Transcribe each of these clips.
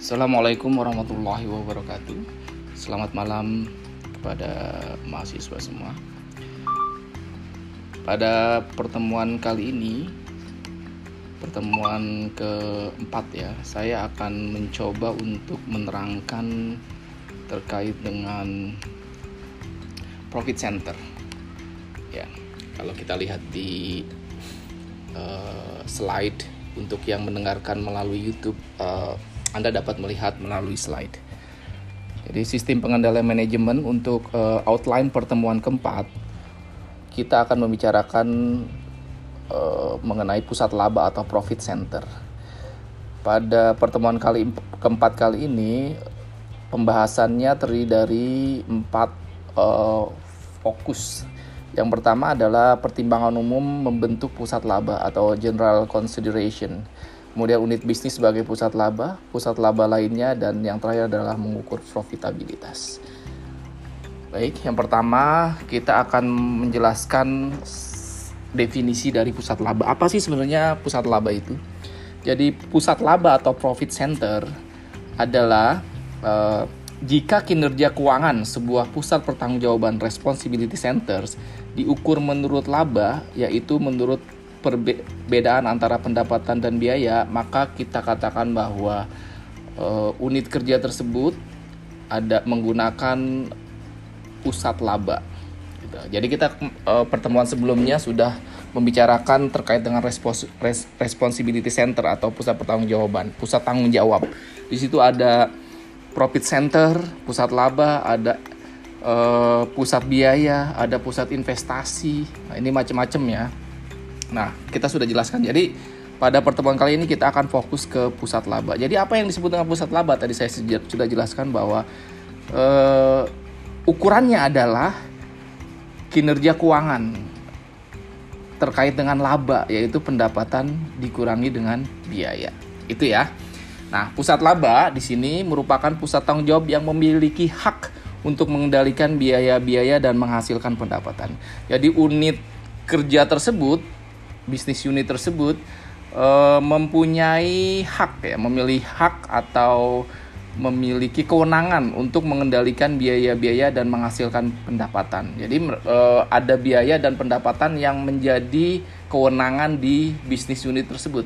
Assalamualaikum warahmatullahi wabarakatuh. Selamat malam kepada mahasiswa semua. Pada pertemuan kali ini, pertemuan keempat ya, saya akan mencoba untuk menerangkan terkait dengan profit center. Ya, kalau kita lihat di uh, slide untuk yang mendengarkan melalui YouTube. Uh, anda dapat melihat melalui slide. Jadi sistem pengendalian manajemen untuk uh, outline pertemuan keempat kita akan membicarakan uh, mengenai pusat laba atau profit center. Pada pertemuan kali keempat kali ini pembahasannya terdiri dari empat uh, fokus. Yang pertama adalah pertimbangan umum membentuk pusat laba atau general consideration kemudian unit bisnis sebagai pusat laba, pusat laba lainnya, dan yang terakhir adalah mengukur profitabilitas. Baik, yang pertama kita akan menjelaskan definisi dari pusat laba. Apa sih sebenarnya pusat laba itu? Jadi pusat laba atau profit center adalah uh, jika kinerja keuangan sebuah pusat pertanggungjawaban responsibility centers diukur menurut laba, yaitu menurut perbedaan antara pendapatan dan biaya, maka kita katakan bahwa uh, unit kerja tersebut ada menggunakan pusat laba. Gitu. Jadi kita uh, pertemuan sebelumnya sudah membicarakan terkait dengan respons res responsibility center atau pusat pertanggungjawaban, pusat tanggung jawab. Di situ ada profit center, pusat laba, ada uh, pusat biaya, ada pusat investasi. Nah, ini macam-macam ya. Nah, kita sudah jelaskan. Jadi pada pertemuan kali ini kita akan fokus ke pusat laba. Jadi apa yang disebut dengan pusat laba? Tadi saya sudah jelaskan bahwa uh, ukurannya adalah kinerja keuangan terkait dengan laba, yaitu pendapatan dikurangi dengan biaya. Itu ya. Nah, pusat laba di sini merupakan pusat tanggung jawab yang memiliki hak untuk mengendalikan biaya-biaya dan menghasilkan pendapatan. Jadi unit kerja tersebut bisnis unit tersebut uh, mempunyai hak ya, memilih hak atau memiliki kewenangan untuk mengendalikan biaya-biaya dan menghasilkan pendapatan. Jadi uh, ada biaya dan pendapatan yang menjadi kewenangan di bisnis unit tersebut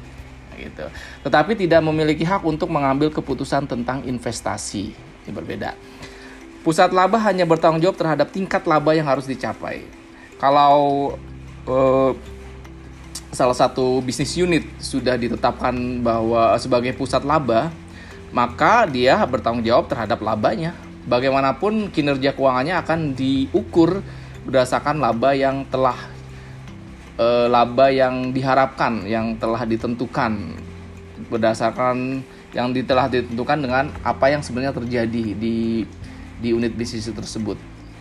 gitu. Tetapi tidak memiliki hak untuk mengambil keputusan tentang investasi. Ini berbeda. Pusat laba hanya bertanggung jawab terhadap tingkat laba yang harus dicapai. Kalau uh, salah satu bisnis unit sudah ditetapkan bahwa sebagai pusat laba, maka dia bertanggung jawab terhadap labanya. Bagaimanapun kinerja keuangannya akan diukur berdasarkan laba yang telah e, laba yang diharapkan, yang telah ditentukan berdasarkan yang telah ditentukan dengan apa yang sebenarnya terjadi di di unit bisnis tersebut.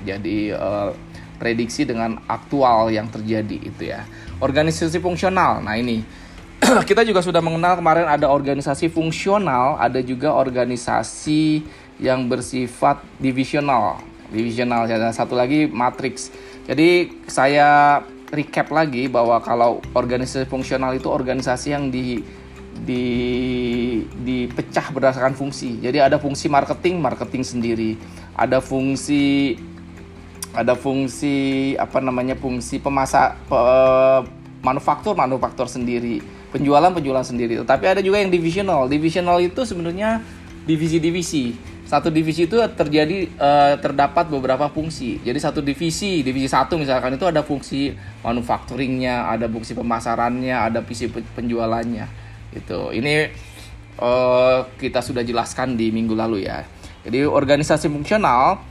Jadi e, prediksi dengan aktual yang terjadi itu ya. Organisasi fungsional. Nah, ini kita juga sudah mengenal kemarin ada organisasi fungsional, ada juga organisasi yang bersifat divisional. Divisional dan satu lagi matrix. Jadi saya recap lagi bahwa kalau organisasi fungsional itu organisasi yang di di dipecah berdasarkan fungsi. Jadi ada fungsi marketing, marketing sendiri. Ada fungsi ada fungsi apa namanya fungsi pemasak pe, manufaktur manufaktur sendiri. Penjualan penjualan sendiri. Tetapi ada juga yang divisional. Divisional itu sebenarnya divisi-divisi. Satu divisi itu terjadi uh, terdapat beberapa fungsi. Jadi satu divisi divisi satu misalkan itu ada fungsi manufacturingnya ada fungsi pemasarannya ada fungsi penjualannya. Itu ini uh, kita sudah jelaskan di minggu lalu ya. Jadi organisasi fungsional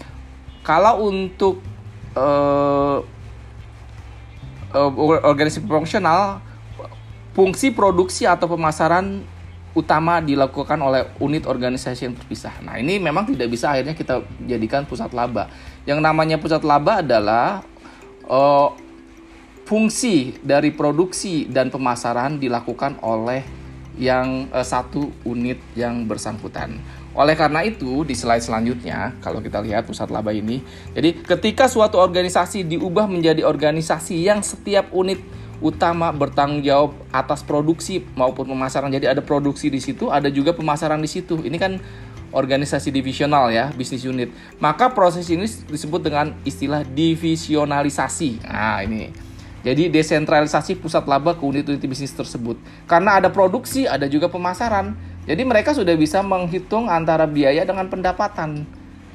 kalau untuk uh, uh, organisasi fungsional fungsi produksi atau pemasaran utama dilakukan oleh unit organisasi yang terpisah. Nah, ini memang tidak bisa akhirnya kita jadikan pusat laba. Yang namanya pusat laba adalah uh, fungsi dari produksi dan pemasaran dilakukan oleh yang uh, satu unit yang bersangkutan. Oleh karena itu, di slide selanjutnya, kalau kita lihat pusat laba ini, jadi ketika suatu organisasi diubah menjadi organisasi yang setiap unit utama bertanggung jawab atas produksi maupun pemasaran. Jadi ada produksi di situ, ada juga pemasaran di situ. Ini kan organisasi divisional ya, bisnis unit. Maka proses ini disebut dengan istilah divisionalisasi. Nah, ini. Jadi desentralisasi pusat laba ke unit-unit bisnis tersebut. Karena ada produksi, ada juga pemasaran. Jadi mereka sudah bisa menghitung antara biaya dengan pendapatan.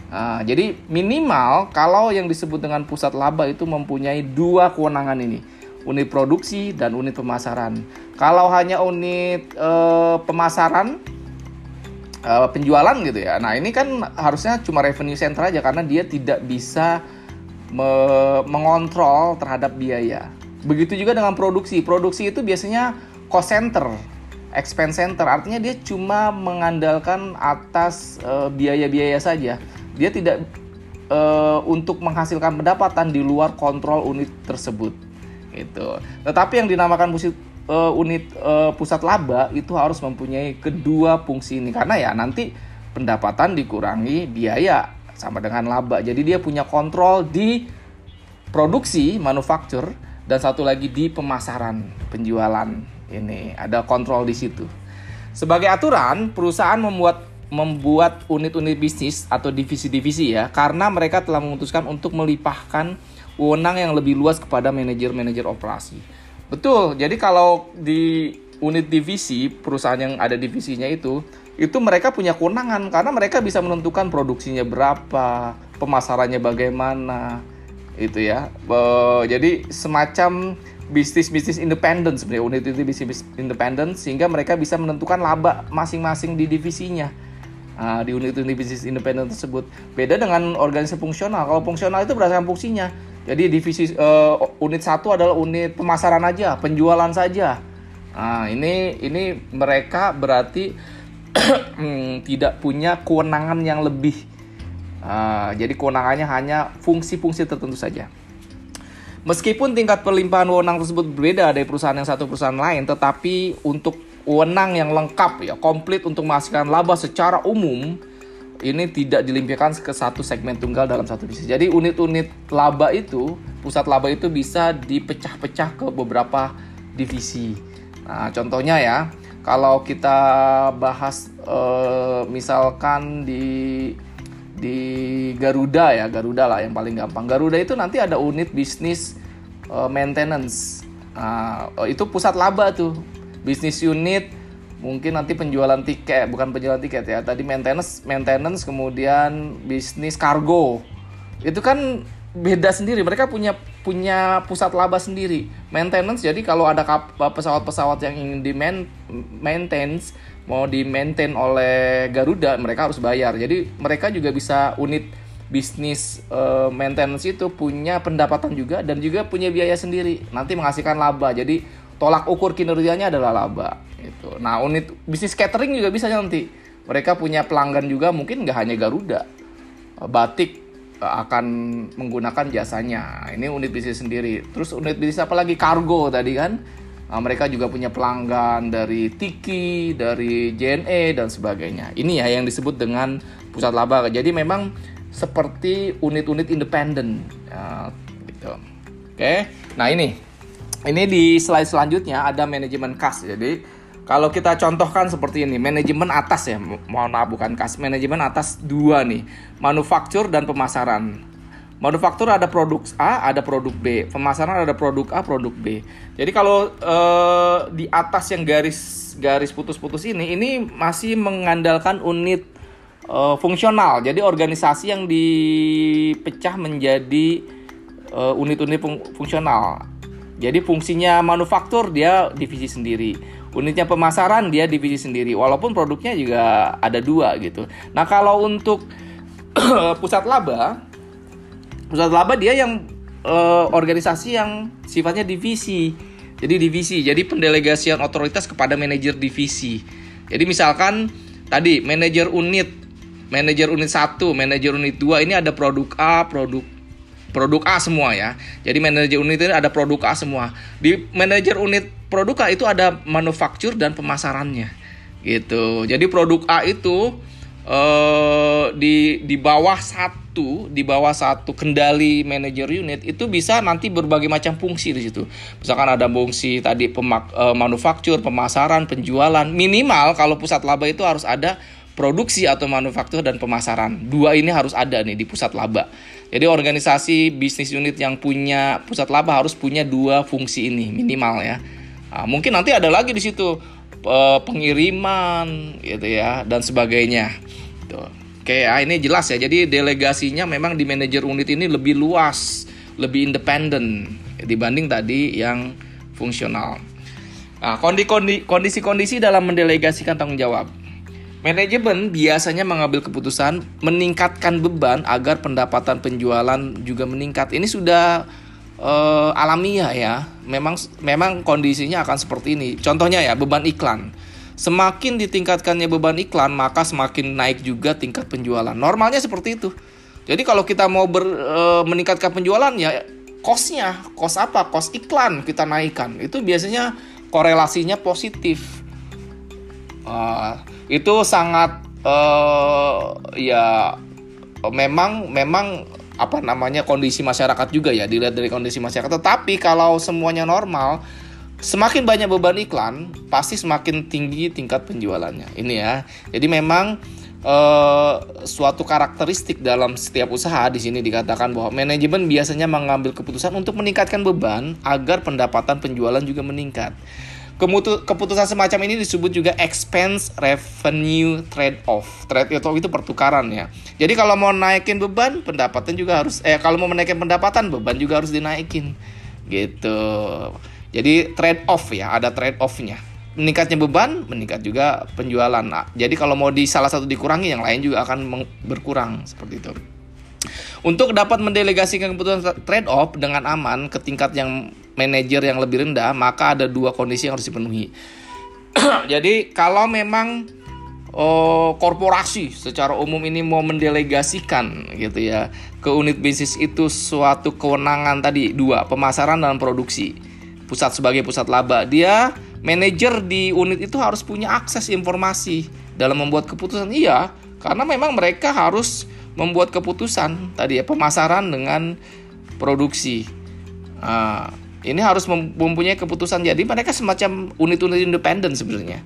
Nah, jadi minimal kalau yang disebut dengan pusat laba itu mempunyai dua kewenangan ini, unit produksi dan unit pemasaran. Kalau hanya unit eh, pemasaran eh, penjualan gitu ya, nah ini kan harusnya cuma revenue center aja karena dia tidak bisa me mengontrol terhadap biaya. Begitu juga dengan produksi. Produksi itu biasanya cost center, expense center. Artinya dia cuma mengandalkan atas eh, biaya-biaya saja. Dia tidak uh, untuk menghasilkan pendapatan di luar kontrol unit tersebut. Itu tetapi yang dinamakan pusat uh, unit uh, pusat laba itu harus mempunyai kedua fungsi ini. Karena ya nanti pendapatan dikurangi biaya sama dengan laba. Jadi dia punya kontrol di produksi manufaktur dan satu lagi di pemasaran penjualan ini ada kontrol di situ sebagai aturan perusahaan membuat membuat unit-unit bisnis atau divisi-divisi ya karena mereka telah memutuskan untuk melipahkan wewenang yang lebih luas kepada manajer-manajer operasi. Betul. Jadi kalau di unit divisi perusahaan yang ada divisinya itu itu mereka punya kewenangan karena mereka bisa menentukan produksinya berapa, pemasarannya bagaimana, itu ya. jadi semacam bisnis-bisnis independen sebenarnya unit itu bisnis independen sehingga mereka bisa menentukan laba masing-masing di divisinya uh, di unit-unit bisnis independen tersebut. Beda dengan organisasi fungsional. Kalau fungsional itu berdasarkan fungsinya. Jadi divisi uh, unit satu adalah unit pemasaran aja, penjualan saja. Nah, ini ini mereka berarti hmm, tidak punya kewenangan yang lebih. Uh, jadi kewenangannya hanya fungsi-fungsi tertentu saja. Meskipun tingkat pelimpahan wewenang tersebut berbeda dari perusahaan yang satu perusahaan lain, tetapi untuk wewenang yang lengkap ya, komplit untuk menghasilkan laba secara umum ini tidak dilimpahkan ke satu segmen tunggal dalam satu bisnis. Jadi unit-unit laba itu, pusat laba itu bisa dipecah-pecah ke beberapa divisi. Nah, contohnya ya, kalau kita bahas eh, misalkan di di Garuda ya, Garuda lah yang paling gampang. Garuda itu nanti ada unit bisnis eh, maintenance. Nah, itu pusat laba tuh bisnis unit mungkin nanti penjualan tiket bukan penjualan tiket ya tadi maintenance maintenance kemudian bisnis kargo itu kan beda sendiri. Mereka punya punya pusat laba sendiri. Maintenance jadi kalau ada pesawat-pesawat yang ingin di maintenance mau di maintain oleh Garuda mereka harus bayar. Jadi mereka juga bisa unit bisnis uh, maintenance itu punya pendapatan juga dan juga punya biaya sendiri. Nanti menghasilkan laba. Jadi tolak ukur kinerjanya adalah laba itu. Nah unit bisnis catering juga bisa nanti. Mereka punya pelanggan juga mungkin nggak hanya Garuda, Batik akan menggunakan jasanya. Ini unit bisnis sendiri. Terus unit bisnis apa lagi kargo tadi kan? Nah, mereka juga punya pelanggan dari Tiki, dari JNE dan sebagainya. Ini ya yang disebut dengan pusat laba. Jadi memang seperti unit-unit independen. Ya, gitu. Oke, nah ini ini di slide selanjutnya ada manajemen kas. Jadi kalau kita contohkan seperti ini, manajemen atas ya, mohon maaf bukan kas, manajemen atas dua nih, manufaktur dan pemasaran. Manufaktur ada produk A, ada produk B. Pemasaran ada produk A, produk B. Jadi kalau eh, di atas yang garis garis putus-putus ini, ini masih mengandalkan unit eh, fungsional. Jadi organisasi yang dipecah menjadi eh, unit-unit fungsional jadi fungsinya manufaktur dia divisi sendiri. Unitnya pemasaran dia divisi sendiri. Walaupun produknya juga ada dua gitu. Nah kalau untuk pusat laba, pusat laba dia yang uh, organisasi yang sifatnya divisi. Jadi divisi, jadi pendelegasian otoritas kepada manajer divisi. Jadi misalkan tadi manajer unit, manajer unit 1, manajer unit 2 ini ada produk A, produk produk A semua ya. Jadi manajer unit ini ada produk A semua. Di manajer unit produk A itu ada manufaktur dan pemasarannya. Gitu. Jadi produk A itu uh, di di bawah satu di bawah satu kendali manajer unit itu bisa nanti berbagai macam fungsi di situ. Misalkan ada fungsi tadi pemak, uh, manufaktur, pemasaran, penjualan. Minimal kalau pusat laba itu harus ada produksi atau manufaktur dan pemasaran. Dua ini harus ada nih di pusat laba. Jadi organisasi bisnis unit yang punya pusat laba harus punya dua fungsi ini minimal ya. Nah, mungkin nanti ada lagi di situ pengiriman gitu ya dan sebagainya. Tuh. Oke, ya, ini jelas ya. Jadi delegasinya memang di manajer unit ini lebih luas, lebih independen dibanding tadi yang fungsional. Nah, kondisi-kondisi dalam mendelegasikan tanggung jawab. Manajemen biasanya mengambil keputusan meningkatkan beban agar pendapatan penjualan juga meningkat. Ini sudah uh, alamiah ya. Memang memang kondisinya akan seperti ini. Contohnya ya beban iklan. Semakin ditingkatkannya beban iklan, maka semakin naik juga tingkat penjualan. Normalnya seperti itu. Jadi kalau kita mau ber, uh, meningkatkan penjualan ya kosnya, kos apa? Kos iklan kita naikkan. Itu biasanya korelasinya positif. Uh, itu sangat uh, ya memang memang apa namanya kondisi masyarakat juga ya dilihat dari kondisi masyarakat. Tetapi kalau semuanya normal semakin banyak beban iklan pasti semakin tinggi tingkat penjualannya. Ini ya. Jadi memang eh, suatu karakteristik dalam setiap usaha di sini dikatakan bahwa manajemen biasanya mengambil keputusan untuk meningkatkan beban agar pendapatan penjualan juga meningkat keputusan semacam ini disebut juga expense revenue trade off. Trade off itu pertukaran ya. Jadi kalau mau naikin beban, pendapatan juga harus eh kalau mau menaikkan pendapatan, beban juga harus dinaikin. Gitu. Jadi trade off ya, ada trade offnya. Meningkatnya beban, meningkat juga penjualan. Jadi kalau mau di salah satu dikurangi, yang lain juga akan berkurang seperti itu. Untuk dapat mendelegasikan keputusan trade off dengan aman ke tingkat yang manajer yang lebih rendah, maka ada dua kondisi yang harus dipenuhi. Jadi kalau memang oh, korporasi secara umum ini mau mendelegasikan gitu ya ke unit bisnis itu suatu kewenangan tadi dua pemasaran dan produksi. Pusat sebagai pusat laba. Dia manajer di unit itu harus punya akses informasi dalam membuat keputusan. Iya karena memang mereka harus membuat keputusan tadi ya pemasaran dengan produksi. Nah, ini harus mempunyai keputusan. Jadi mereka semacam unit-unit independen sebenarnya.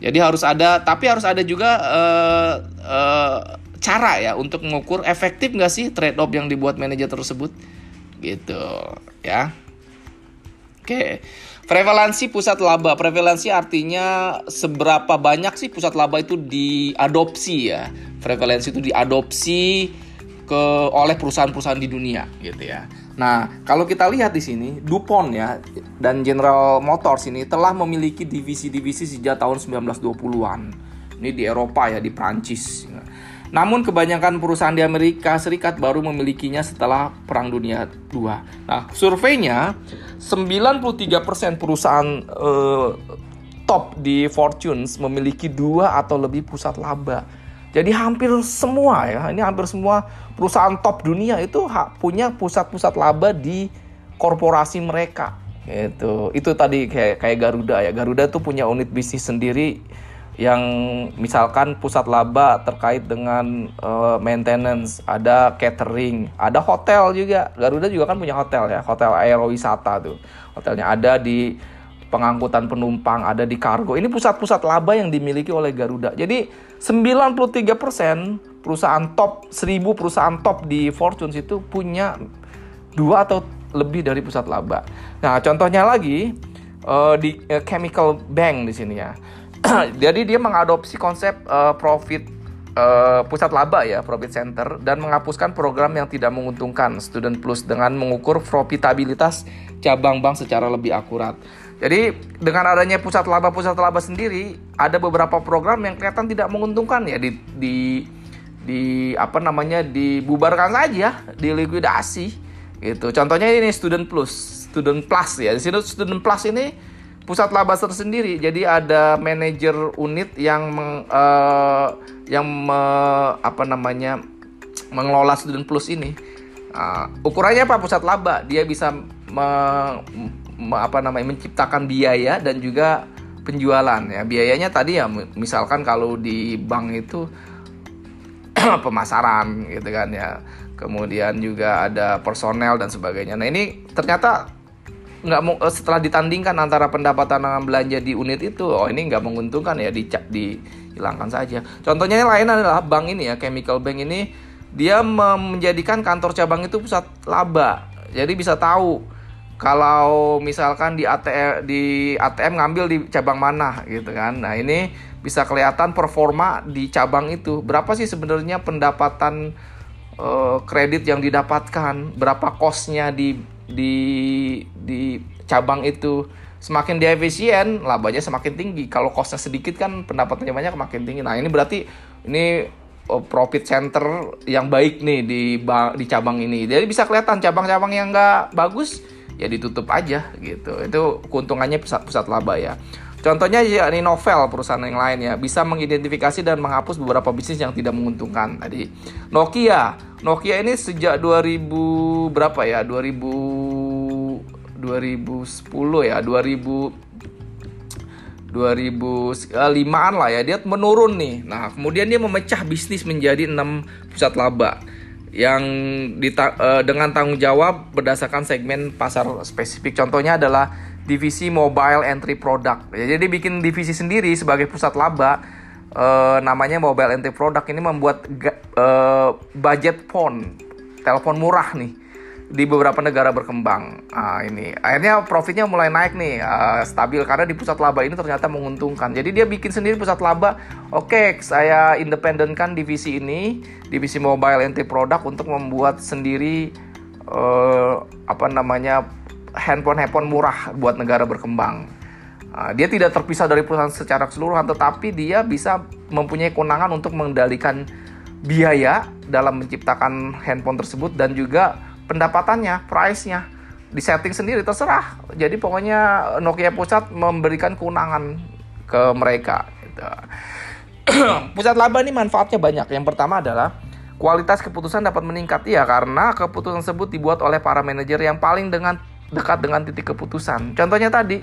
Jadi harus ada tapi harus ada juga uh, uh, cara ya untuk mengukur efektif nggak sih trade off yang dibuat manajer tersebut? Gitu ya oke prevalensi pusat laba prevalensi artinya seberapa banyak sih pusat laba itu diadopsi ya prevalensi itu diadopsi ke oleh perusahaan-perusahaan di dunia gitu ya Nah, kalau kita lihat di sini, DuPont ya dan General Motors ini telah memiliki divisi-divisi sejak tahun 1920-an. Ini di Eropa ya, di Prancis. Namun kebanyakan perusahaan di Amerika Serikat baru memilikinya setelah Perang Dunia II. Nah, surveinya 93% perusahaan eh, top di Fortunes memiliki dua atau lebih pusat laba. Jadi hampir semua ya, ini hampir semua perusahaan top dunia itu punya pusat-pusat laba di korporasi mereka. Itu itu tadi kayak kayak Garuda ya. Garuda tuh punya unit bisnis sendiri yang misalkan pusat laba terkait dengan uh, maintenance, ada catering, ada hotel juga. Garuda juga kan punya hotel ya, hotel aerowisata tuh. Hotelnya ada di pengangkutan penumpang, ada di kargo. Ini pusat-pusat laba yang dimiliki oleh Garuda. Jadi 93% perusahaan top 1000 perusahaan top di Fortune itu punya dua atau lebih dari pusat laba. Nah, contohnya lagi uh, di uh, Chemical Bank di sini ya. Jadi dia mengadopsi konsep uh, profit uh, pusat laba ya, profit center dan menghapuskan program yang tidak menguntungkan Student Plus dengan mengukur profitabilitas cabang bank secara lebih akurat. Jadi dengan adanya pusat laba pusat laba sendiri ada beberapa program yang kelihatan tidak menguntungkan ya di di di apa namanya dibubarkan saja, dilikuidasi gitu. Contohnya ini Student Plus, Student Plus ya. Di sini Student Plus ini pusat laba tersendiri. Jadi ada manajer unit yang meng, uh, yang me, apa namanya mengelola Student Plus ini. Uh, ukurannya apa pusat laba? Dia bisa me, apa namanya menciptakan biaya dan juga penjualan ya biayanya tadi ya misalkan kalau di bank itu pemasaran gitu kan ya kemudian juga ada personel dan sebagainya nah ini ternyata nggak mau eh, setelah ditandingkan antara pendapatan dengan belanja di unit itu oh ini nggak menguntungkan ya di dihilangkan saja. Contohnya yang lain adalah bank ini ya chemical bank ini dia menjadikan kantor cabang itu pusat laba. Jadi bisa tahu kalau misalkan di ATM di ATM ngambil di cabang mana gitu kan. Nah ini bisa kelihatan performa di cabang itu. Berapa sih sebenarnya pendapatan uh, kredit yang didapatkan? Berapa kosnya di di di cabang itu. Semakin dia efisien labanya semakin tinggi. Kalau kosnya sedikit kan pendapatannya banyak makin tinggi. Nah ini berarti ini uh, profit center yang baik nih di di cabang ini. Jadi bisa kelihatan cabang-cabang yang nggak bagus ya ditutup aja gitu. Itu keuntungannya pusat pusat laba ya Contohnya ya ini novel perusahaan yang lain ya bisa mengidentifikasi dan menghapus beberapa bisnis yang tidak menguntungkan tadi. Nokia, Nokia ini sejak 2000 berapa ya? 2000 2010 ya, 2000 2005-an lah ya dia menurun nih. Nah, kemudian dia memecah bisnis menjadi 6 pusat laba yang uh, dengan tanggung jawab berdasarkan segmen pasar spesifik. Contohnya adalah divisi mobile entry product. Ya, jadi bikin divisi sendiri sebagai pusat laba. Uh, namanya mobile entry product ini membuat uh, budget phone, telepon murah nih di beberapa negara berkembang. Nah, ini akhirnya profitnya mulai naik nih, uh, stabil karena di pusat laba ini ternyata menguntungkan. Jadi dia bikin sendiri pusat laba. Oke, okay, saya independenkan divisi ini, divisi mobile entry product untuk membuat sendiri uh, apa namanya handphone-handphone murah buat negara berkembang. Uh, dia tidak terpisah dari perusahaan secara keseluruhan, tetapi dia bisa mempunyai kewenangan untuk mengendalikan biaya dalam menciptakan handphone tersebut dan juga pendapatannya, price-nya di setting sendiri terserah. Jadi pokoknya Nokia Pusat memberikan keunangan ke mereka. Gitu. pusat laba ini manfaatnya banyak. Yang pertama adalah kualitas keputusan dapat meningkat ya karena keputusan tersebut dibuat oleh para manajer yang paling dengan dekat dengan titik keputusan. Contohnya tadi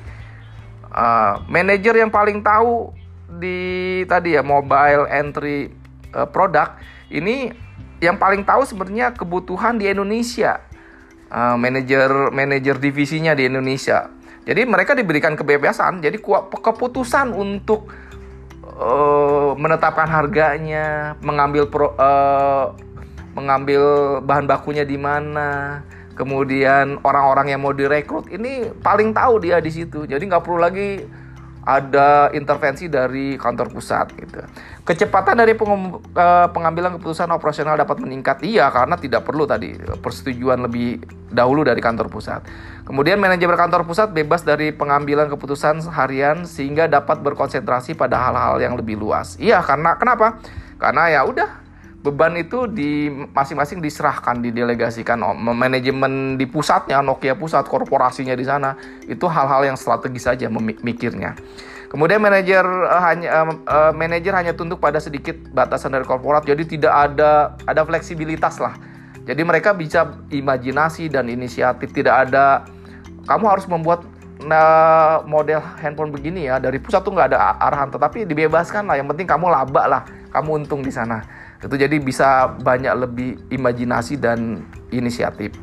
uh, manajer yang paling tahu di tadi ya mobile entry uh, produk ini yang paling tahu sebenarnya kebutuhan di Indonesia uh, manajer manajer divisinya di Indonesia jadi mereka diberikan kebebasan jadi keputusan untuk uh, menetapkan harganya mengambil pro, uh, mengambil bahan bakunya di mana kemudian orang-orang yang mau direkrut ini paling tahu dia di situ jadi nggak perlu lagi ada intervensi dari kantor pusat gitu. Kecepatan dari eh, pengambilan keputusan operasional dapat meningkat iya karena tidak perlu tadi persetujuan lebih dahulu dari kantor pusat. Kemudian manajemen kantor pusat bebas dari pengambilan keputusan harian sehingga dapat berkonsentrasi pada hal-hal yang lebih luas. Iya karena kenapa? Karena ya udah beban itu di masing-masing diserahkan didelegasikan. Oh, manajemen di pusatnya Nokia pusat korporasinya di sana itu hal-hal yang strategis saja memikirnya kemudian manajer uh, hanya uh, uh, manajer hanya tunduk pada sedikit batasan dari korporat jadi tidak ada ada fleksibilitas lah. Jadi mereka bisa imajinasi dan inisiatif tidak ada kamu harus membuat nah, model handphone begini ya dari pusat tuh nggak ada arahan tetapi dibebaskan lah yang penting kamu laba lah kamu untung di sana itu jadi bisa banyak lebih imajinasi dan inisiatif.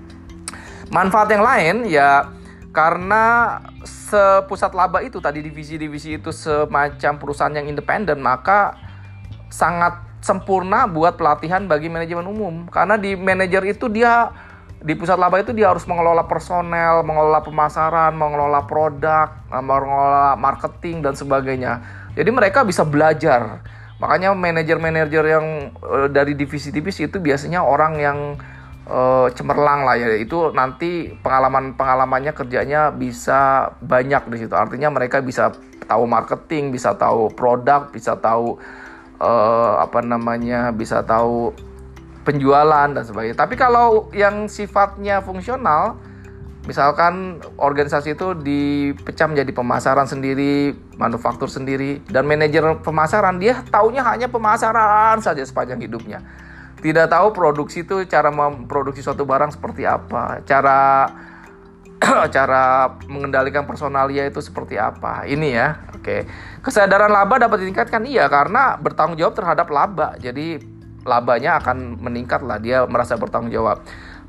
Manfaat yang lain ya karena sepusat laba itu tadi divisi-divisi itu semacam perusahaan yang independen maka sangat sempurna buat pelatihan bagi manajemen umum karena di manajer itu dia di pusat laba itu dia harus mengelola personel, mengelola pemasaran, mengelola produk, mengelola marketing dan sebagainya. Jadi mereka bisa belajar Makanya manajer-manajer yang uh, dari divisi-divisi itu biasanya orang yang uh, cemerlang lah ya. Itu nanti pengalaman-pengalamannya kerjanya bisa banyak di situ. Artinya mereka bisa tahu marketing, bisa tahu produk, bisa tahu uh, apa namanya, bisa tahu penjualan dan sebagainya. Tapi kalau yang sifatnya fungsional Misalkan organisasi itu dipecah menjadi pemasaran sendiri, manufaktur sendiri, dan manajer pemasaran dia taunya hanya pemasaran saja sepanjang hidupnya. Tidak tahu produksi itu cara memproduksi suatu barang seperti apa, cara cara mengendalikan personalia itu seperti apa. Ini ya, oke. Kesadaran laba dapat ditingkatkan iya karena bertanggung jawab terhadap laba. Jadi labanya akan meningkat lah dia merasa bertanggung jawab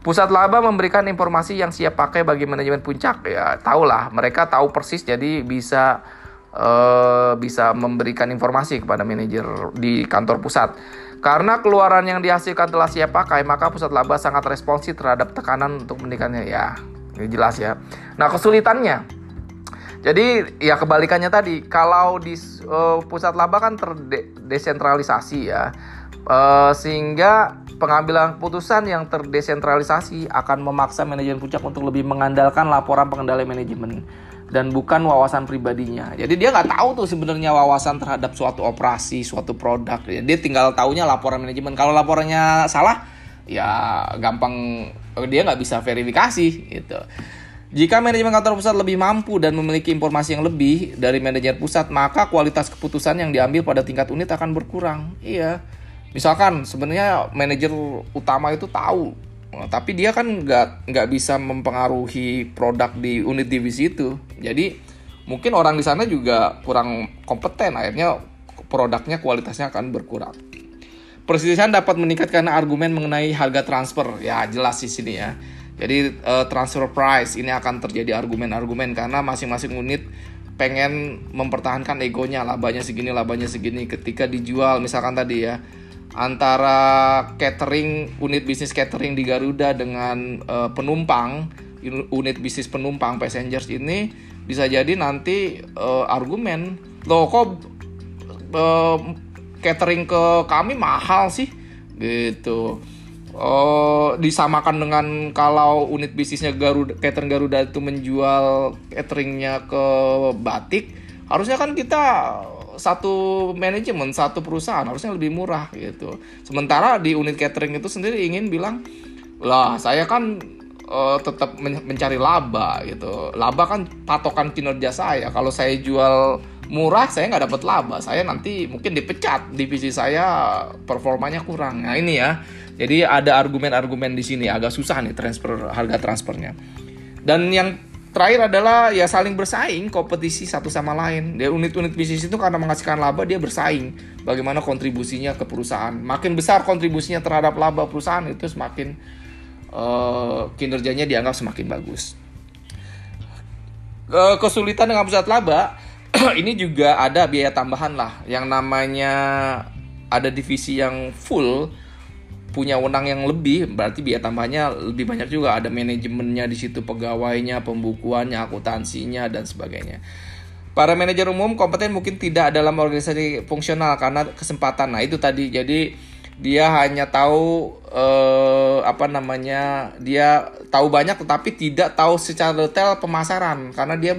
Pusat laba memberikan informasi yang siap pakai bagi manajemen puncak. Ya tahulah mereka tahu persis jadi bisa uh, bisa memberikan informasi kepada manajer di kantor pusat. Karena keluaran yang dihasilkan telah siap pakai maka pusat laba sangat responsif terhadap tekanan untuk meningkatnya ya ini jelas ya. Nah kesulitannya. Jadi ya kebalikannya tadi kalau di uh, pusat laba kan terdesentralisasi ya. Uh, sehingga pengambilan keputusan yang terdesentralisasi akan memaksa manajemen puncak untuk lebih mengandalkan laporan pengendalian manajemen dan bukan wawasan pribadinya. Jadi dia nggak tahu tuh sebenarnya wawasan terhadap suatu operasi, suatu produk. Dia tinggal tahunya laporan manajemen. Kalau laporannya salah, ya gampang dia nggak bisa verifikasi gitu. Jika manajemen kantor pusat lebih mampu dan memiliki informasi yang lebih dari manajer pusat, maka kualitas keputusan yang diambil pada tingkat unit akan berkurang. Iya misalkan sebenarnya manajer utama itu tahu. Tapi dia kan nggak nggak bisa mempengaruhi produk di unit divisi itu. Jadi mungkin orang di sana juga kurang kompeten. Akhirnya produknya kualitasnya akan berkurang. Perselisihan dapat meningkat karena argumen mengenai harga transfer. Ya jelas di sini ya. Jadi uh, transfer price ini akan terjadi argumen-argumen karena masing-masing unit pengen mempertahankan egonya. Labanya segini labanya segini. Ketika dijual misalkan tadi ya antara catering unit bisnis catering di Garuda dengan uh, penumpang unit bisnis penumpang passengers ini bisa jadi nanti uh, argumen loh kok uh, catering ke kami mahal sih? Gitu. Uh, disamakan dengan kalau unit bisnisnya Garuda catering Garuda itu menjual cateringnya ke batik harusnya kan kita satu manajemen satu perusahaan harusnya lebih murah gitu. Sementara di unit catering itu sendiri ingin bilang lah saya kan uh, tetap men mencari laba gitu. Laba kan patokan kinerja saya. Kalau saya jual murah saya nggak dapat laba. Saya nanti mungkin dipecat divisi saya performanya kurang. Nah ini ya. Jadi ada argumen-argumen di sini agak susah nih transfer harga transfernya. Dan yang terakhir adalah ya saling bersaing kompetisi satu sama lain. Dia unit-unit bisnis itu karena menghasilkan laba dia bersaing. Bagaimana kontribusinya ke perusahaan. Makin besar kontribusinya terhadap laba perusahaan itu semakin uh, kinerjanya dianggap semakin bagus. Uh, kesulitan dengan pusat laba ini juga ada biaya tambahan lah. Yang namanya ada divisi yang full punya wenang yang lebih berarti biaya tambahnya lebih banyak juga. Ada manajemennya di situ pegawainya pembukuannya akuntansinya dan sebagainya. Para manajer umum kompeten mungkin tidak dalam organisasi fungsional karena kesempatan. Nah itu tadi. Jadi dia hanya tahu eh, apa namanya dia tahu banyak tetapi tidak tahu secara detail pemasaran. Karena dia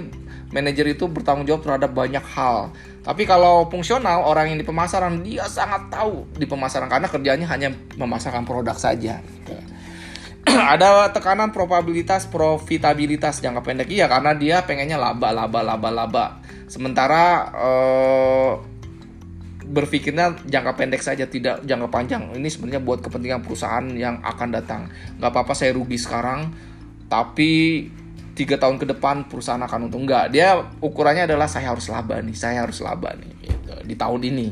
manajer itu bertanggung jawab terhadap banyak hal tapi kalau fungsional orang yang di pemasaran dia sangat tahu di pemasaran karena kerjanya hanya memasarkan produk saja. Ada tekanan probabilitas profitabilitas jangka pendek iya karena dia pengennya laba laba laba laba. Sementara eh, berpikirnya jangka pendek saja tidak jangka panjang. Ini sebenarnya buat kepentingan perusahaan yang akan datang. Gak apa-apa saya rugi sekarang, tapi tiga tahun ke depan perusahaan akan untung enggak dia ukurannya adalah saya harus laba nih saya harus laba nih gitu, di tahun ini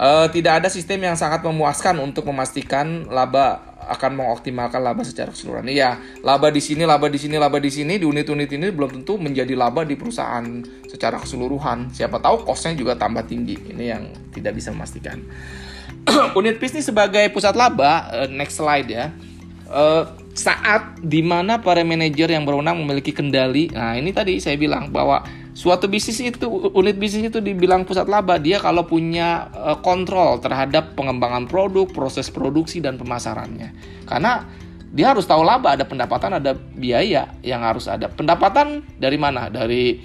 uh, tidak ada sistem yang sangat memuaskan untuk memastikan laba akan mengoptimalkan laba secara keseluruhan. Iya, laba di sini, laba di sini, laba di sini di unit-unit ini belum tentu menjadi laba di perusahaan secara keseluruhan. Siapa tahu kosnya juga tambah tinggi. Ini yang tidak bisa memastikan. unit bisnis sebagai pusat laba, uh, next slide ya. Uh, saat di mana para manajer yang berwenang memiliki kendali. Nah ini tadi saya bilang bahwa suatu bisnis itu unit bisnis itu dibilang pusat laba dia kalau punya uh, kontrol terhadap pengembangan produk proses produksi dan pemasarannya. Karena dia harus tahu laba ada pendapatan ada biaya yang harus ada. Pendapatan dari mana? Dari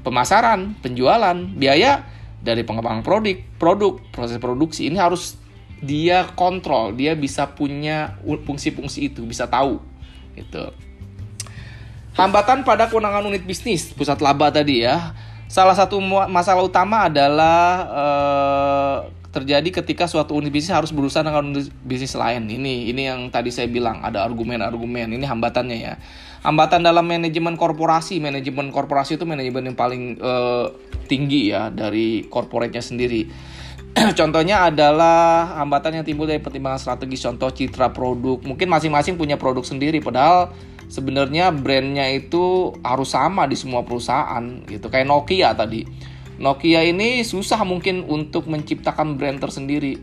pemasaran penjualan biaya dari pengembangan produk produk proses produksi. Ini harus dia kontrol, dia bisa punya fungsi-fungsi itu, bisa tahu gitu. Hambatan pada kewenangan unit bisnis pusat laba tadi ya. Salah satu masalah utama adalah eh, terjadi ketika suatu unit bisnis harus berusaha dengan unit bisnis lain. Ini ini yang tadi saya bilang ada argumen-argumen. Ini hambatannya ya. Hambatan dalam manajemen korporasi. Manajemen korporasi itu manajemen yang paling eh, tinggi ya dari korporatnya sendiri contohnya adalah hambatan yang timbul dari pertimbangan strategis. Contoh citra produk. Mungkin masing-masing punya produk sendiri padahal sebenarnya brandnya itu harus sama di semua perusahaan gitu. Kayak Nokia tadi. Nokia ini susah mungkin untuk menciptakan brand tersendiri.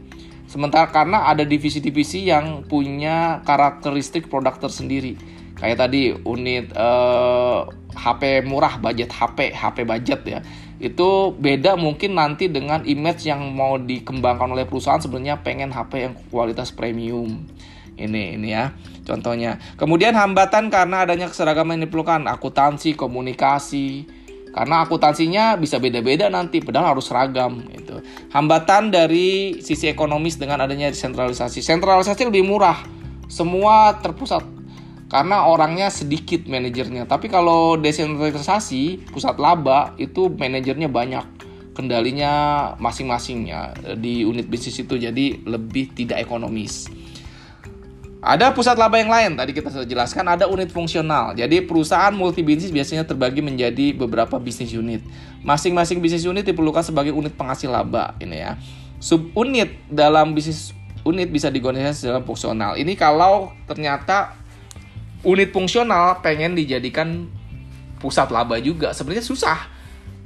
Sementara karena ada divisi-divisi yang punya karakteristik produk tersendiri. Kayak tadi unit eh, HP murah budget HP HP budget ya itu beda mungkin nanti dengan image yang mau dikembangkan oleh perusahaan sebenarnya pengen HP yang kualitas premium. Ini ini ya contohnya. Kemudian hambatan karena adanya keseragaman yang diperlukan akuntansi komunikasi. Karena akuntansinya bisa beda-beda nanti padahal harus seragam itu hambatan dari sisi ekonomis dengan adanya desentralisasi. Sentralisasi lebih murah. Semua terpusat karena orangnya sedikit manajernya tapi kalau desentralisasi pusat laba itu manajernya banyak kendalinya masing-masingnya di unit bisnis itu jadi lebih tidak ekonomis ada pusat laba yang lain, tadi kita sudah jelaskan ada unit fungsional. Jadi perusahaan multi bisnis biasanya terbagi menjadi beberapa bisnis unit. Masing-masing bisnis unit diperlukan sebagai unit penghasil laba ini ya. Subunit dalam bisnis unit bisa digolongkan dalam fungsional. Ini kalau ternyata unit fungsional pengen dijadikan pusat laba juga. Sebenarnya susah.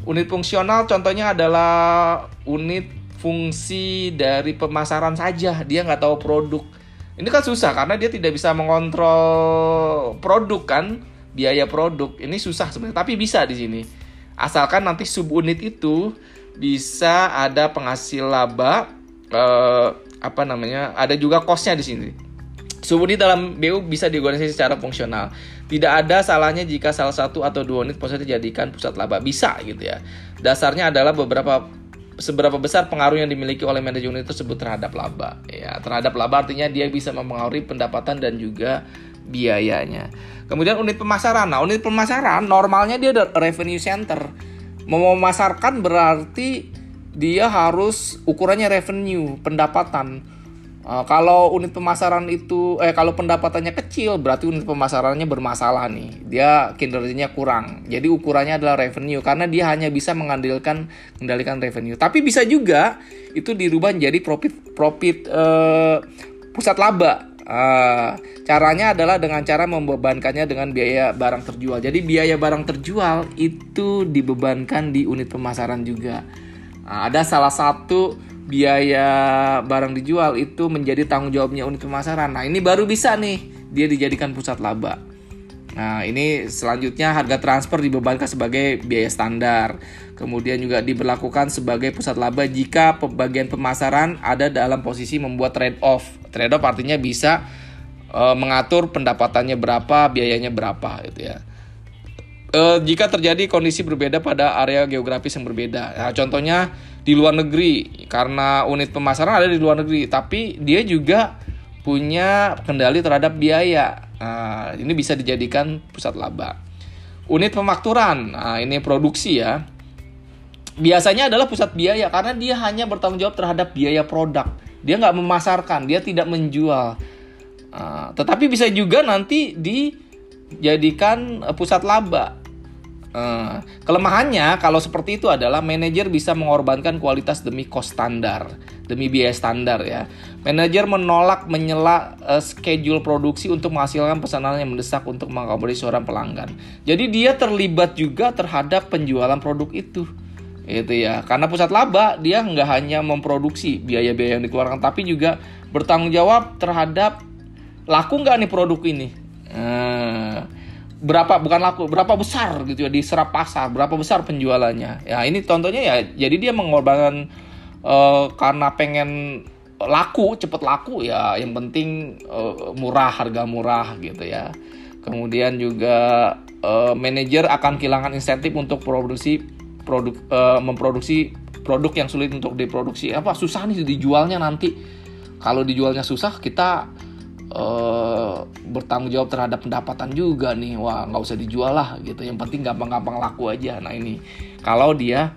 Unit fungsional contohnya adalah unit fungsi dari pemasaran saja. Dia nggak tahu produk ini kan susah karena dia tidak bisa mengontrol produk kan, biaya produk. Ini susah sebenarnya, tapi bisa di sini. Asalkan nanti subunit itu bisa ada penghasil laba eh, apa namanya? Ada juga kosnya di sini. Subunit dalam BU bisa diorganisasi secara fungsional. Tidak ada salahnya jika salah satu atau dua unit positif dijadikan pusat laba. Bisa gitu ya. Dasarnya adalah beberapa seberapa besar pengaruh yang dimiliki oleh manajemen itu tersebut terhadap laba. Ya, terhadap laba artinya dia bisa mempengaruhi pendapatan dan juga biayanya. Kemudian unit pemasaran. Nah, unit pemasaran normalnya dia ada revenue center. Mau memasarkan berarti dia harus ukurannya revenue, pendapatan Uh, kalau unit pemasaran itu eh kalau pendapatannya kecil berarti unit pemasarannya bermasalah nih. Dia kinerjanya kurang. Jadi ukurannya adalah revenue karena dia hanya bisa mengandalkan mengendalikan revenue. Tapi bisa juga itu dirubah menjadi profit profit uh, pusat laba. Uh, caranya adalah dengan cara membebankannya dengan biaya barang terjual. Jadi biaya barang terjual itu dibebankan di unit pemasaran juga. Uh, ada salah satu biaya barang dijual itu menjadi tanggung jawabnya unit pemasaran. Nah, ini baru bisa nih dia dijadikan pusat laba. Nah, ini selanjutnya harga transfer dibebankan sebagai biaya standar. Kemudian juga diberlakukan sebagai pusat laba jika pembagian pemasaran ada dalam posisi membuat trade off. Trade off artinya bisa e, mengatur pendapatannya berapa, biayanya berapa gitu ya. E, jika terjadi kondisi berbeda pada area geografis yang berbeda. Nah, contohnya di luar negeri karena unit pemasaran ada di luar negeri tapi dia juga punya kendali terhadap biaya. Nah, ini bisa dijadikan pusat laba. Unit pemakturan nah, ini produksi ya. Biasanya adalah pusat biaya karena dia hanya bertanggung jawab terhadap biaya produk. Dia nggak memasarkan dia tidak menjual. Nah, tetapi bisa juga nanti dijadikan pusat laba Uh, kelemahannya kalau seperti itu adalah manajer bisa mengorbankan kualitas demi cost standar, demi biaya standar ya. Manajer menolak menyela uh, schedule produksi untuk menghasilkan pesanan yang mendesak untuk mengakomodasi seorang pelanggan. Jadi dia terlibat juga terhadap penjualan produk itu. Itu ya. Karena pusat laba dia nggak hanya memproduksi biaya-biaya yang dikeluarkan tapi juga bertanggung jawab terhadap laku nggak nih produk ini. Uh, berapa bukan laku berapa besar gitu ya diserap pasar berapa besar penjualannya. Ya ini contohnya ya jadi dia mengorbankan uh, karena pengen laku cepet laku ya yang penting uh, murah harga murah gitu ya. Kemudian juga uh, manajer akan kehilangan insentif untuk produksi produk uh, memproduksi produk yang sulit untuk diproduksi. Apa susah nih dijualnya nanti. Kalau dijualnya susah kita uh, bertanggung jawab terhadap pendapatan juga nih. Wah nggak usah dijual lah gitu. Yang penting gampang-gampang laku aja. Nah ini kalau dia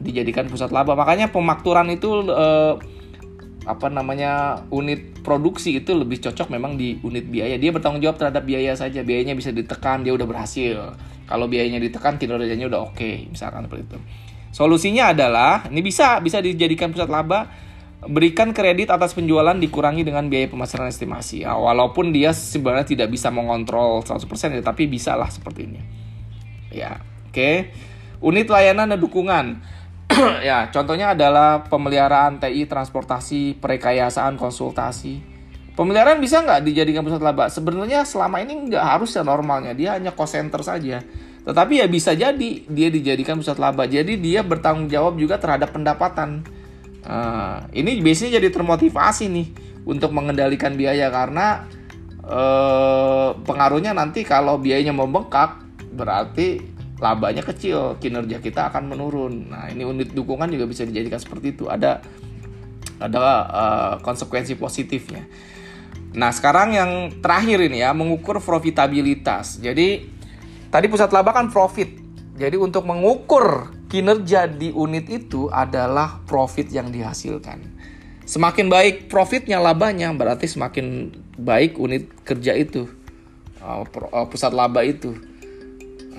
dijadikan pusat laba. Makanya pemakturan itu uh, apa namanya unit produksi itu lebih cocok memang di unit biaya. Dia bertanggung jawab terhadap biaya saja. Biayanya bisa ditekan dia udah berhasil. Kalau biayanya ditekan kinerjanya udah oke okay, misalkan seperti itu. Solusinya adalah ini bisa bisa dijadikan pusat laba berikan kredit atas penjualan dikurangi dengan biaya pemasaran estimasi. Ya, walaupun dia sebenarnya tidak bisa mengontrol 100% ya, tapi bisa lah seperti ini. Ya, oke. Okay. Unit layanan dan dukungan. ya, contohnya adalah pemeliharaan TI, transportasi, perekayasaan, konsultasi. Pemeliharaan bisa nggak dijadikan pusat laba? Sebenarnya selama ini nggak harus ya normalnya, dia hanya cost center saja. Tetapi ya bisa jadi dia dijadikan pusat laba. Jadi dia bertanggung jawab juga terhadap pendapatan Nah, ini biasanya jadi termotivasi nih untuk mengendalikan biaya karena eh, pengaruhnya nanti kalau biayanya membengkak berarti labanya kecil, kinerja kita akan menurun. Nah, ini unit dukungan juga bisa dijadikan seperti itu. Ada ada uh, konsekuensi positifnya. Nah, sekarang yang terakhir ini ya, mengukur profitabilitas. Jadi tadi pusat laba kan profit. Jadi untuk mengukur kinerja di unit itu adalah profit yang dihasilkan. Semakin baik profitnya, labanya, berarti semakin baik unit kerja itu, uh, uh, pusat laba itu.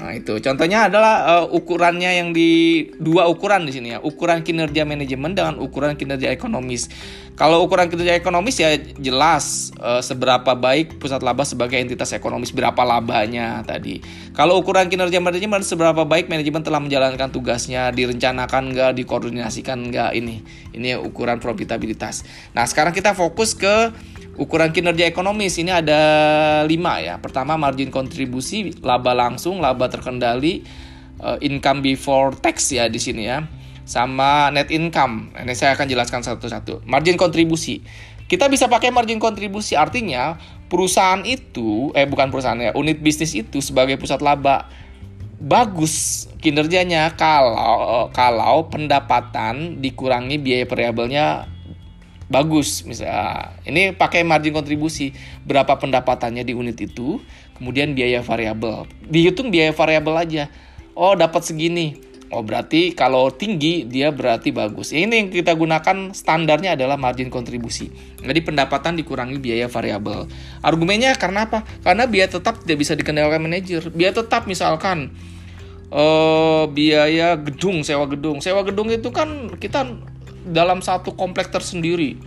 Nah, itu contohnya adalah uh, ukurannya yang di dua ukuran di sini ya. Ukuran kinerja manajemen dengan ukuran kinerja ekonomis. Kalau ukuran kinerja ekonomis ya jelas uh, seberapa baik pusat laba sebagai entitas ekonomis, berapa labanya tadi. Kalau ukuran kinerja manajemen seberapa baik manajemen telah menjalankan tugasnya, direncanakan enggak, dikoordinasikan enggak ini. Ini ukuran profitabilitas. Nah, sekarang kita fokus ke Ukuran kinerja ekonomis ini ada lima ya. Pertama margin kontribusi, laba langsung, laba terkendali, uh, income before tax ya di sini ya. Sama net income. Ini saya akan jelaskan satu-satu. Margin kontribusi. Kita bisa pakai margin kontribusi artinya perusahaan itu eh bukan perusahaan ya, unit bisnis itu sebagai pusat laba bagus kinerjanya kalau kalau pendapatan dikurangi biaya variabelnya bagus. Misalnya ini pakai margin kontribusi. Berapa pendapatannya di unit itu kemudian biaya variabel. Dihitung biaya variabel aja. Oh dapat segini. Oh berarti kalau tinggi dia berarti bagus. Ini yang kita gunakan standarnya adalah margin kontribusi. Jadi pendapatan dikurangi biaya variabel. Argumennya karena apa? Karena biaya tetap tidak bisa dikendalikan manajer. Biaya tetap misalkan uh, biaya gedung sewa gedung. Sewa gedung itu kan kita dalam satu komplek tersendiri.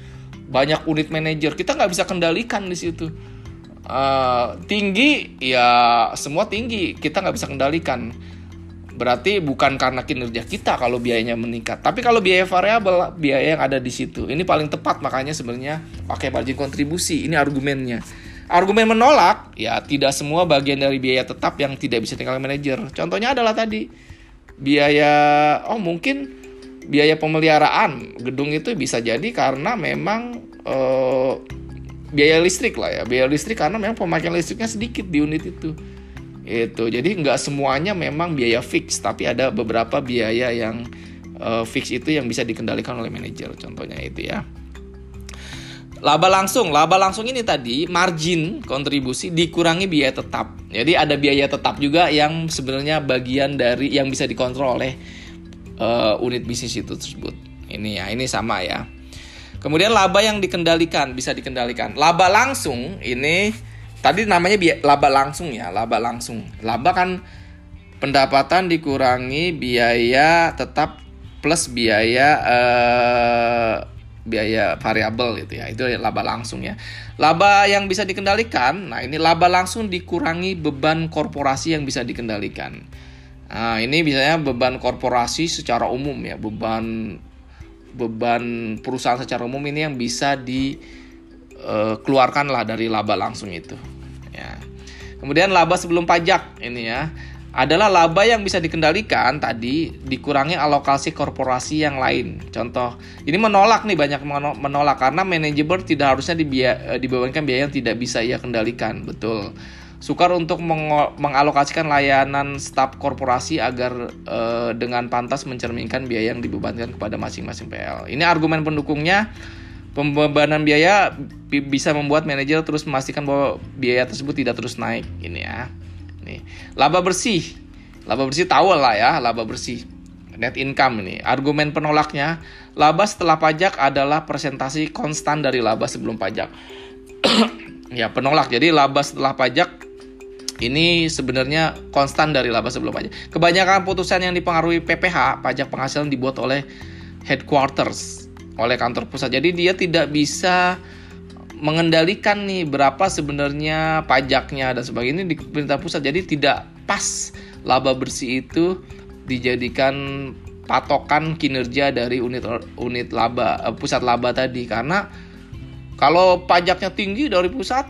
Banyak unit manajer. Kita nggak bisa kendalikan di situ. Uh, tinggi ya semua tinggi. Kita nggak bisa kendalikan. Berarti bukan karena kinerja kita kalau biayanya meningkat. Tapi kalau biaya variabel biaya yang ada di situ. Ini paling tepat makanya sebenarnya pakai margin kontribusi. Ini argumennya. Argumen menolak ya tidak semua bagian dari biaya tetap yang tidak bisa tinggal manajer. Contohnya adalah tadi biaya oh mungkin biaya pemeliharaan gedung itu bisa jadi karena memang uh, biaya listrik lah ya. Biaya listrik karena memang pemakaian listriknya sedikit di unit itu. Itu jadi nggak semuanya memang biaya fix tapi ada beberapa biaya yang uh, fix itu yang bisa dikendalikan oleh manajer contohnya itu ya. Laba langsung. Laba langsung ini tadi margin kontribusi dikurangi biaya tetap. Jadi ada biaya tetap juga yang sebenarnya bagian dari yang bisa dikontrol oleh uh, unit bisnis itu tersebut. Ini ya, ini sama ya. Kemudian laba yang dikendalikan bisa dikendalikan. Laba langsung ini tadi namanya laba langsung ya, laba langsung. Laba kan pendapatan dikurangi biaya tetap plus biaya uh, biaya variabel gitu ya. Itu laba langsung ya. Laba yang bisa dikendalikan, nah ini laba langsung dikurangi beban korporasi yang bisa dikendalikan. Nah, ini biasanya beban korporasi secara umum ya, beban beban perusahaan secara umum ini yang bisa dikeluarkan eh, lah dari laba langsung itu. Ya. Kemudian laba sebelum pajak ini ya adalah laba yang bisa dikendalikan tadi dikurangi alokasi korporasi yang lain. Contoh, ini menolak nih banyak menolak karena manajemen tidak harusnya eh, dibebankan biaya yang tidak bisa ia kendalikan. Betul. Sukar untuk meng mengalokasikan layanan staf korporasi agar uh, dengan pantas mencerminkan biaya yang dibebankan kepada masing-masing PL. Ini argumen pendukungnya pembebanan biaya bisa membuat manajer terus memastikan bahwa biaya tersebut tidak terus naik ini ya. Nih, laba bersih. Laba bersih tahu lah ya, laba bersih. Net income ini. Argumen penolaknya, laba setelah pajak adalah presentasi konstan dari laba sebelum pajak. ya, penolak. Jadi laba setelah pajak ini sebenarnya konstan dari laba sebelum pajak. Kebanyakan putusan yang dipengaruhi PPH, pajak penghasilan dibuat oleh headquarters oleh kantor pusat. Jadi dia tidak bisa mengendalikan nih berapa sebenarnya pajaknya dan sebagainya di pemerintah pusat. Jadi tidak pas laba bersih itu dijadikan patokan kinerja dari unit unit laba eh, pusat laba tadi karena kalau pajaknya tinggi dari pusat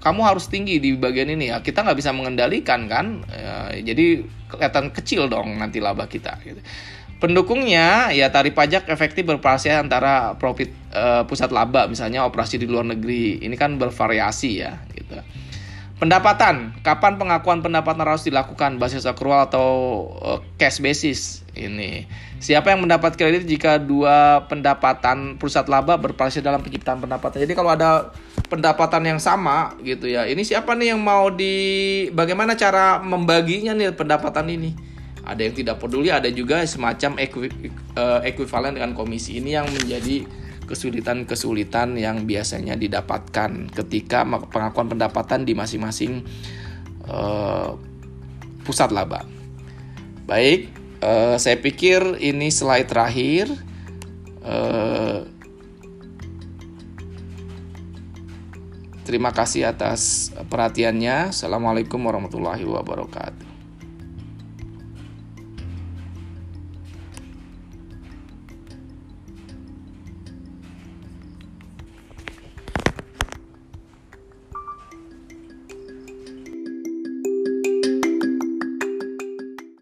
kamu harus tinggi di bagian ini ya kita nggak bisa mengendalikan kan ya, jadi kelihatan kecil dong nanti laba kita gitu. Pendukungnya ya tarif pajak efektif bervariasi antara profit uh, pusat laba misalnya operasi di luar negeri. Ini kan bervariasi ya. Pendapatan, kapan pengakuan pendapatan harus dilakukan basis akrual atau uh, cash basis? Ini. Siapa yang mendapat kredit jika dua pendapatan pusat laba bervariasi dalam penciptaan pendapatan. Jadi kalau ada pendapatan yang sama gitu ya. Ini siapa nih yang mau di bagaimana cara membaginya nih pendapatan ini? ada yang tidak peduli ada juga semacam eh, ekuivalen dengan komisi ini yang menjadi kesulitan-kesulitan yang biasanya didapatkan ketika pengakuan pendapatan di masing-masing uh, pusat laba. Baik, uh, saya pikir ini slide terakhir. Uh, terima kasih atas perhatiannya. Assalamualaikum warahmatullahi wabarakatuh.